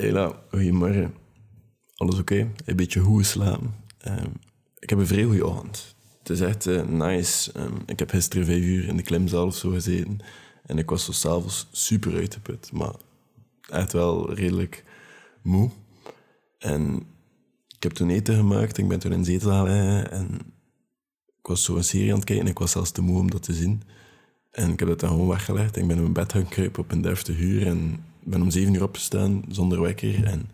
Hela, goedemorgen. Alles oké? Een beetje hoe slapen. Ehm, ik heb een vrij goede ochtend. Het is echt eh, nice. Ehm, ik heb gisteren vijf uur in de klimzaal of zo gezeten. En ik was zo s'avonds super uitgeput. Maar echt wel redelijk moe. En ik heb toen eten gemaakt. Ik ben toen in zetel gaan. En ik was zo een serie aan het kijken. En ik was zelfs te moe om dat te zien. En ik heb dat dan gewoon weggelegd. Ik ben in mijn bed gaan kruipen op een deftige uur. En ben om zeven uur opgestaan zonder wekker. En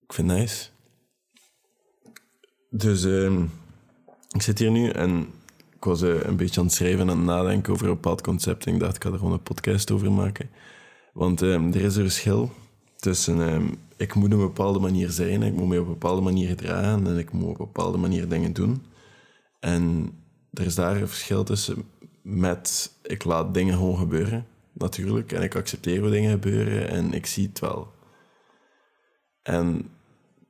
ik vind het nice. Dus ehm, ik zit hier nu en ik was eh, een beetje aan het schrijven en aan het nadenken over een bepaald concept. En ik dacht, ik ga er gewoon een podcast over maken. Want ehm, er is een verschil tussen... ehm, ik moet op een bepaalde manier zijn, ik moet me op een bepaalde manier gedragen en ik moet op een bepaalde manier dingen doen. En er is daar een verschil tussen met... Ik laat dingen gewoon gebeuren, natuurlijk. En ik accepteer hoe dingen gebeuren en ik zie het wel. En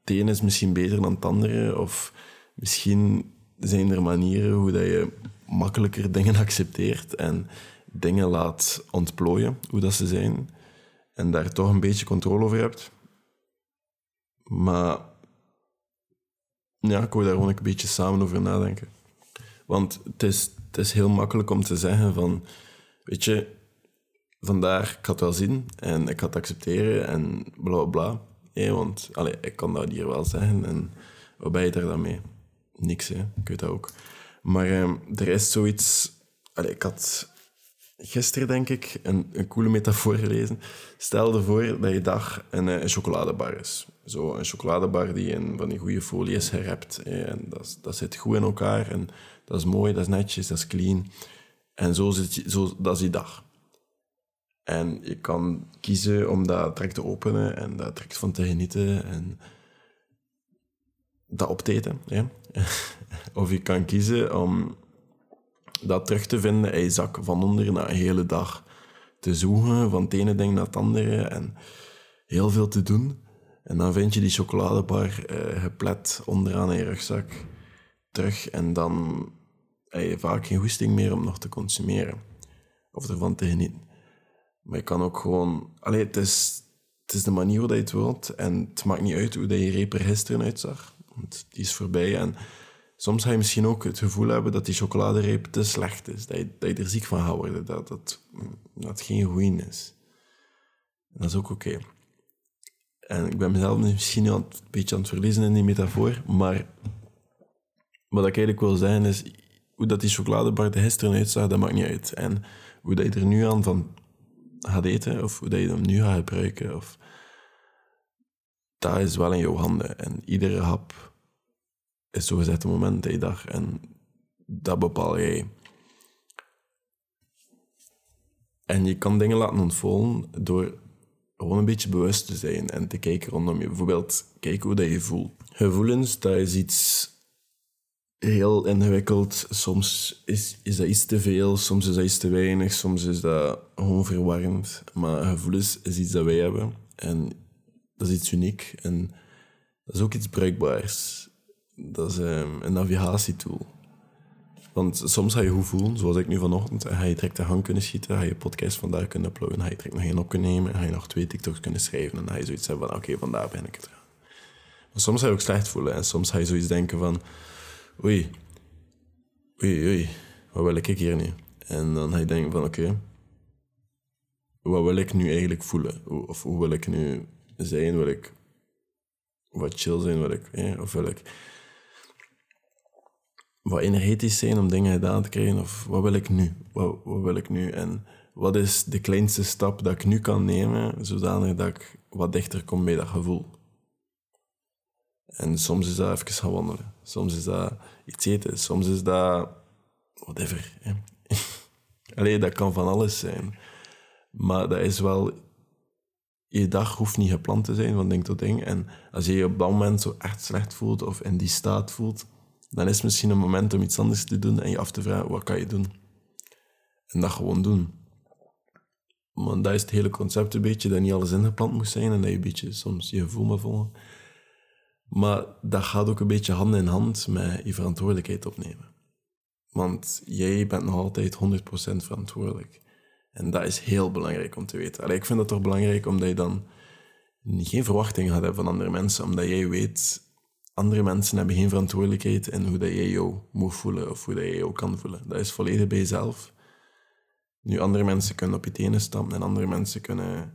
het ene is misschien beter dan het andere, of misschien zijn er manieren hoe dat je makkelijker dingen accepteert en dingen laat ontplooien, hoe dat ze zijn, en daar toch een beetje controle over hebt. Maar ja, ik wil daar gewoon een beetje samen over nadenken. Want het is, het is heel makkelijk om te zeggen van, weet je, vandaar, ik het wel zien en ik ga het accepteren en bla bla. Hé, want allee, ik kan dat hier wel zeggen en wat ben je daar dan mee? Niks, hè? ik weet dat ook. Maar ehm, er is zoiets... Allee, ik had gisteren, denk ik, een, een coole metafoor gelezen. Stel ervoor dat je dag een, eh, een chocoladebar is. Zo een chocoladebar die in van die goede folie is En dat, dat zit goed in elkaar en dat is mooi, dat is netjes, dat is clean. En zo, zit je, zo dat is die dag. En je kan kiezen om dat direct te openen en daar direct van te genieten en dat op. Ja? of je kan kiezen om dat terug te vinden in je zak van onder na een hele dag te zoeken, van het ene ding naar het andere en heel veel te doen. En dan vind je die chocoladebar eh, geplet onderaan in je rugzak terug en dan heb je vaak geen goesting meer om nog te consumeren of ervan te genieten. Maar je kan ook gewoon... Allee, het is, het is de manier hoe dat je het wilt. En het maakt niet uit hoe dat je reep er gisteren uitzag. Want die is voorbij. En soms ga je misschien ook het gevoel hebben dat die chocoladereep te slecht is. Dat je, dat je er ziek van gaat worden. Dat, dat, dat geen goeie is. Dat is ook oké. En ik ben mezelf misschien een beetje aan het verliezen in die metafoor. Maar wat ik eigenlijk wil zeggen is... Hoe dat die chocoladebar er gisteren uitzag, dat maakt niet uit. En hoe dat je er nu aan van gaat eten, of hoe dat je hem nu gaat gebruiken, of... Dat is wel in jouw handen. En iedere hap is zogezegd een moment in je dag. En dat bepaal jij. En je kan dingen laten ontvallen door gewoon een beetje bewust te zijn en te kijken rondom je. Bijvoorbeeld, kijken hoe dat je voelt. Gevoelens, dat is iets heel ingewikkeld. Soms is, is dat iets te veel, soms is dat iets te weinig, soms is dat gewoon verwarrend. Maar gevoelens is iets dat wij hebben en dat is iets uniek en dat is ook iets bruikbaars. Dat is ehm, een navigatietool. Want soms ga je goed voelen, zoals ik nu vanochtend, en ga je direct de gang kunnen schieten, ga je podcast vandaag kunnen uploaden, ga je direct nog één op kunnen nemen, en ga je nog twee TikToks kunnen schrijven, en dan ga je zoiets hebben van, oké, vandaag ben ik het. Maar soms ga je ook slecht voelen, en soms ga je zoiets denken van, oei, oei, oei, wat wil ik hier nu? En dan ga je denken van, oké, wat wil ik nu eigenlijk voelen? Of hoe wil ik nu zijn? Wil ik wat chill zijn? Wil ik, eh, of wil ik wat energetisch zijn om dingen gedaan te krijgen? Of wat wil ik nu? Wat, wat wil ik nu? En wat is de kleinste stap dat ik nu kan nemen, zodanig dat ik wat dichter kom bij dat gevoel? En soms is dat even gaan wandelen. Soms is dat iets eten. Soms is dat... Whatever. Allee, dat kan van alles zijn. Maar dat is wel... Je dag hoeft niet gepland te zijn van ding tot ding. En als je je op dat moment zo echt slecht voelt of in die staat voelt, dan is het misschien een moment om iets anders te doen en je af te vragen, wat kan je doen? En dat gewoon doen. Want dat is het hele concept een beetje, dat niet alles ingepland moet zijn en dat je een beetje soms je gevoel moet volgen. Maar dat gaat ook een beetje hand in hand met je verantwoordelijkheid opnemen. Want jij bent nog altijd 100% verantwoordelijk. En dat is heel belangrijk om te weten. Allee, ik vind dat toch belangrijk omdat je dan geen verwachtingen gaat hebben van andere mensen, omdat jij weet, andere mensen hebben geen verantwoordelijkheid in hoe dat jij jou moet voelen of hoe dat jij jou kan voelen. Dat is volledig bij jezelf. Nu, andere mensen kunnen op je tenen stampen en andere mensen kunnen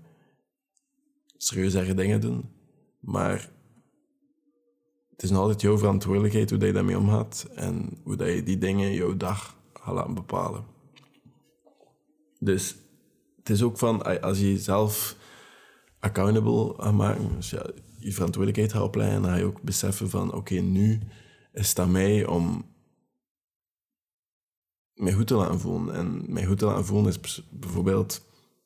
serieus erge dingen doen, maar het is nog altijd jouw verantwoordelijkheid hoe dat je daarmee omgaat en hoe dat je die dingen jouw dag gaat laten bepalen. Dus het is ook van, als je jezelf accountable gaat maken, als je je verantwoordelijkheid gaat opleggen, dan ga je ook beseffen van, oké, nu is het aan mij om mij goed te laten voelen. En mij goed te laten voelen is bijvoorbeeld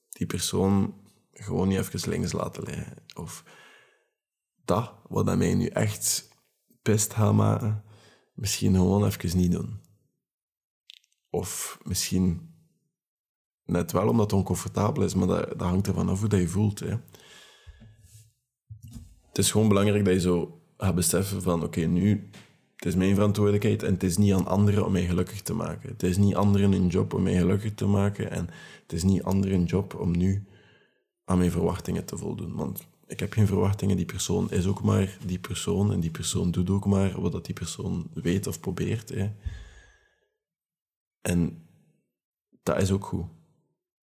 die persoon gewoon niet even links laten liggen. Of dat, wat mij nu echt pist gaat maken, misschien gewoon even niet doen. Of misschien net wel omdat het oncomfortabel is, maar dat, dat hangt ervan af hoe dat je voelt. Hè. Het is gewoon belangrijk dat je zo gaat beseffen van oké, nu het is mijn verantwoordelijkheid en het is niet aan anderen om mij gelukkig te maken. Het is niet anderen hun job om mij gelukkig te maken en het is niet anderen hun job om nu aan mijn verwachtingen te voldoen. Want ik heb geen verwachtingen, die persoon is ook maar die persoon en die persoon doet ook maar wat dat die persoon weet of probeert. Hè. En dat is ook goed.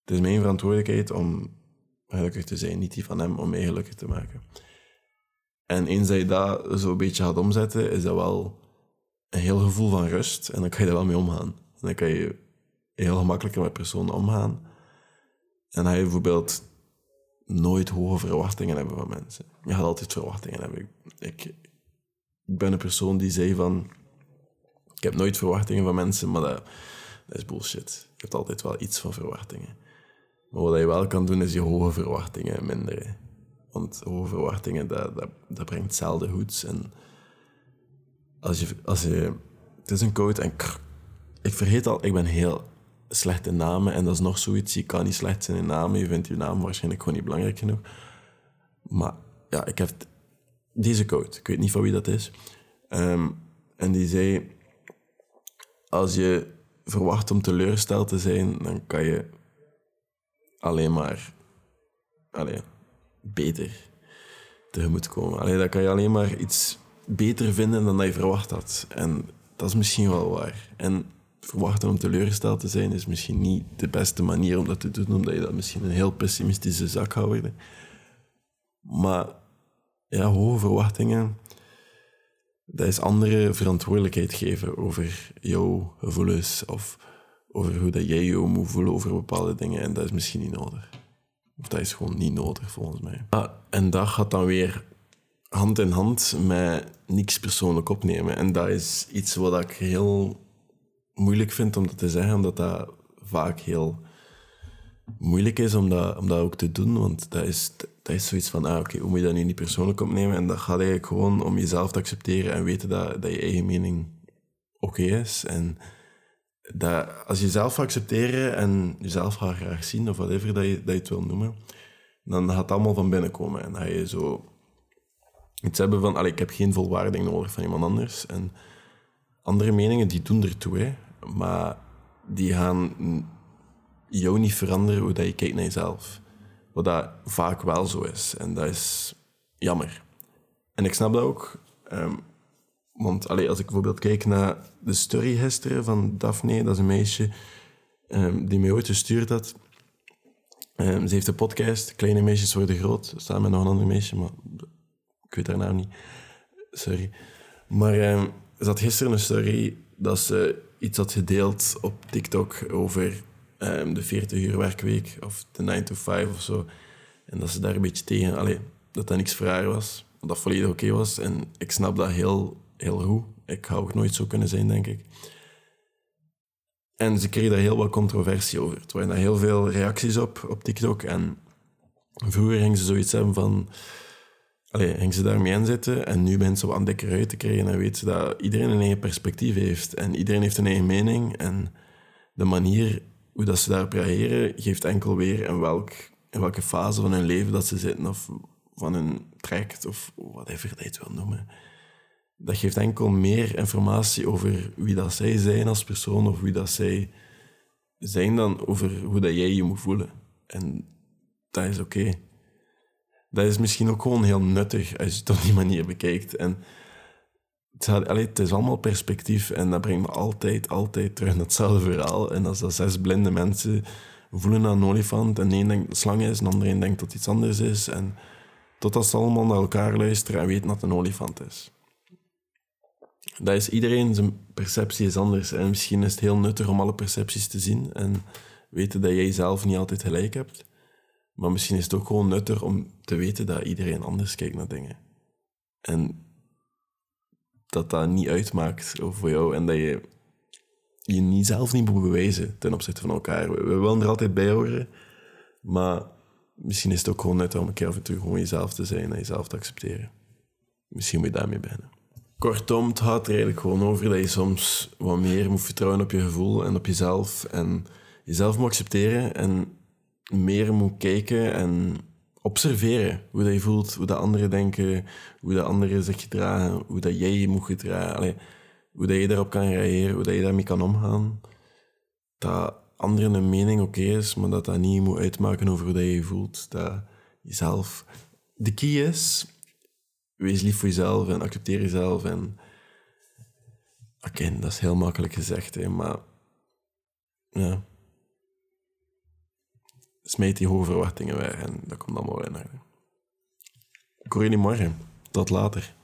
Het is mijn verantwoordelijkheid om gelukkig te zijn, niet die van hem om mij gelukkig te maken. En eens dat je dat zo een beetje gaat omzetten, is dat wel een heel gevoel van rust en dan kan je er wel mee omgaan. En dan kan je heel gemakkelijker met personen omgaan. En dan je bijvoorbeeld nooit hoge verwachtingen hebben van mensen. Je gaat altijd verwachtingen hebben. Ik, ik ben een persoon die zei van... Ik heb nooit verwachtingen van mensen, maar dat, dat is bullshit. Je hebt altijd wel iets van verwachtingen. Maar wat je wel kan doen, is je hoge verwachtingen minderen. Want hoge verwachtingen, dat, dat, dat brengt zelden goeds. En als je, als je... Het is een quote en... ik vergeet al, ik ben heel slecht in namen. En dat is nog zoiets. Je kan niet slecht zijn in namen. Je vindt je naam waarschijnlijk gewoon niet belangrijk genoeg. Maar ja, ik heb deze quote. Ik weet niet van wie dat is. Ehm, en die zei... Als je verwacht om teleurgesteld te zijn, dan kan je alleen maar alleen, beter tegemoet komen. Allee, dan kan je alleen maar iets beter vinden dan dat je verwacht had. En dat is misschien wel waar. En verwachten om teleurgesteld te zijn is misschien niet de beste manier om dat te doen, omdat je dat misschien een heel pessimistische zak gaat worden. Maar ja, hoge verwachtingen, dat is andere verantwoordelijkheid geven over jouw gevoelens of over hoe dat jij je moet voelen over bepaalde dingen. En dat is misschien niet nodig. Of dat is gewoon niet nodig, volgens mij. Ah, en dat gaat dan weer hand in hand met niks persoonlijk opnemen. En dat is iets wat ik heel moeilijk vind om dat te zeggen, omdat dat vaak heel moeilijk is om dat, om dat ook te doen. Want dat is, dat is zoiets van, ah, oké, hoe moet je dat nu niet persoonlijk opnemen? En dat gaat eigenlijk gewoon om jezelf te accepteren en weten dat, dat je eigen mening oké is. En dat als je jezelf gaat accepteren en jezelf gaat graag zien, of whatever dat je, dat je het wil noemen, dan gaat het allemaal van binnen komen. En ga je zo iets hebben van, ik heb geen volwaarding nodig van iemand anders. En andere meningen, die doen ertoe, hè. Maar die gaan jou niet veranderen hoe dat je kijkt naar jezelf. Wat dat vaak wel zo is. En dat is jammer. En ik snap dat ook. Um, want allee, als ik bijvoorbeeld kijk naar de story gisteren van Daphne, dat is een meisje um, die mij ooit gestuurd had. Um, ze heeft een podcast, Kleine Meisjes Worden Groot, samen met nog een ander meisje, maar ik weet haar naam niet. Sorry. Maar ze had gisteren een story dat ze iets had gedeeld op TikTok over de 40 uur werkweek of de 9 to 5 of zo. En dat ze daar een beetje tegen, allee, dat dat niks voor was, dat dat volledig oké was. En ik snap dat heel heel goed. Ik ga ook nooit zo kunnen zijn, denk ik. En ze kregen daar heel wat controversie over. Er waren daar heel veel reacties op, op TikTok. En vroeger gingen ze zoiets hebben van... Allee, gingen ze daarmee inzetten en nu ben ze wat dikker uit te krijgen en weten ze dat iedereen een eigen perspectief heeft. En iedereen heeft een eigen mening. En de manier hoe dat ze daarop reageren, geeft enkel weer in, welk, in welke fase van hun leven dat ze zitten of van hun traject of dat je het wil noemen dat geeft enkel meer informatie over wie dat zij zijn als persoon of wie dat zij zijn dan over hoe dat jij je moet voelen. En dat is oké. Dat is misschien ook gewoon heel nuttig als je het op die manier bekijkt. En het, is allemaal perspectief en dat brengt me altijd, altijd terug naar hetzelfde verhaal. En als dat zes blinde mensen voelen aan een olifant en één denkt dat het slang is en de andere denkt dat het iets anders is. En totdat ze allemaal naar elkaar luisteren en weten dat het een olifant is. Dat is iedereen, zijn perceptie is anders. En misschien is het heel nuttig om alle percepties te zien en weten dat jij zelf niet altijd gelijk hebt. Maar misschien is het ook gewoon nuttig om te weten dat iedereen anders kijkt naar dingen. En dat dat niet uitmaakt voor jou en dat je je niet zelf niet moet bewijzen ten opzichte van elkaar. We, willen er altijd bij horen, maar misschien is het ook gewoon nuttig om een keer af en toe gewoon jezelf te zijn en jezelf te accepteren. Misschien moet je daarmee beginnen. Kortom, het gaat er eigenlijk gewoon over dat je soms wat meer moet vertrouwen op je gevoel en op jezelf. En jezelf moet accepteren en meer moet kijken en observeren hoe dat je voelt, hoe dat anderen denken, hoe dat anderen zich gedragen, hoe dat jij je moet gedragen. Hoe dat je daarop kan reageren, hoe dat je daarmee kan omgaan. Dat anderen een mening oké is, maar dat dat niet moet uitmaken over hoe dat je je voelt. Dat jezelf de key is. Wees lief voor jezelf en accepteer jezelf. En... Oké, dat is heel makkelijk gezegd, hè, maar... Ja. Smijt die hoge verwachtingen weg en dat komt allemaal in orde. Ik hoor niet morgen. Tot later.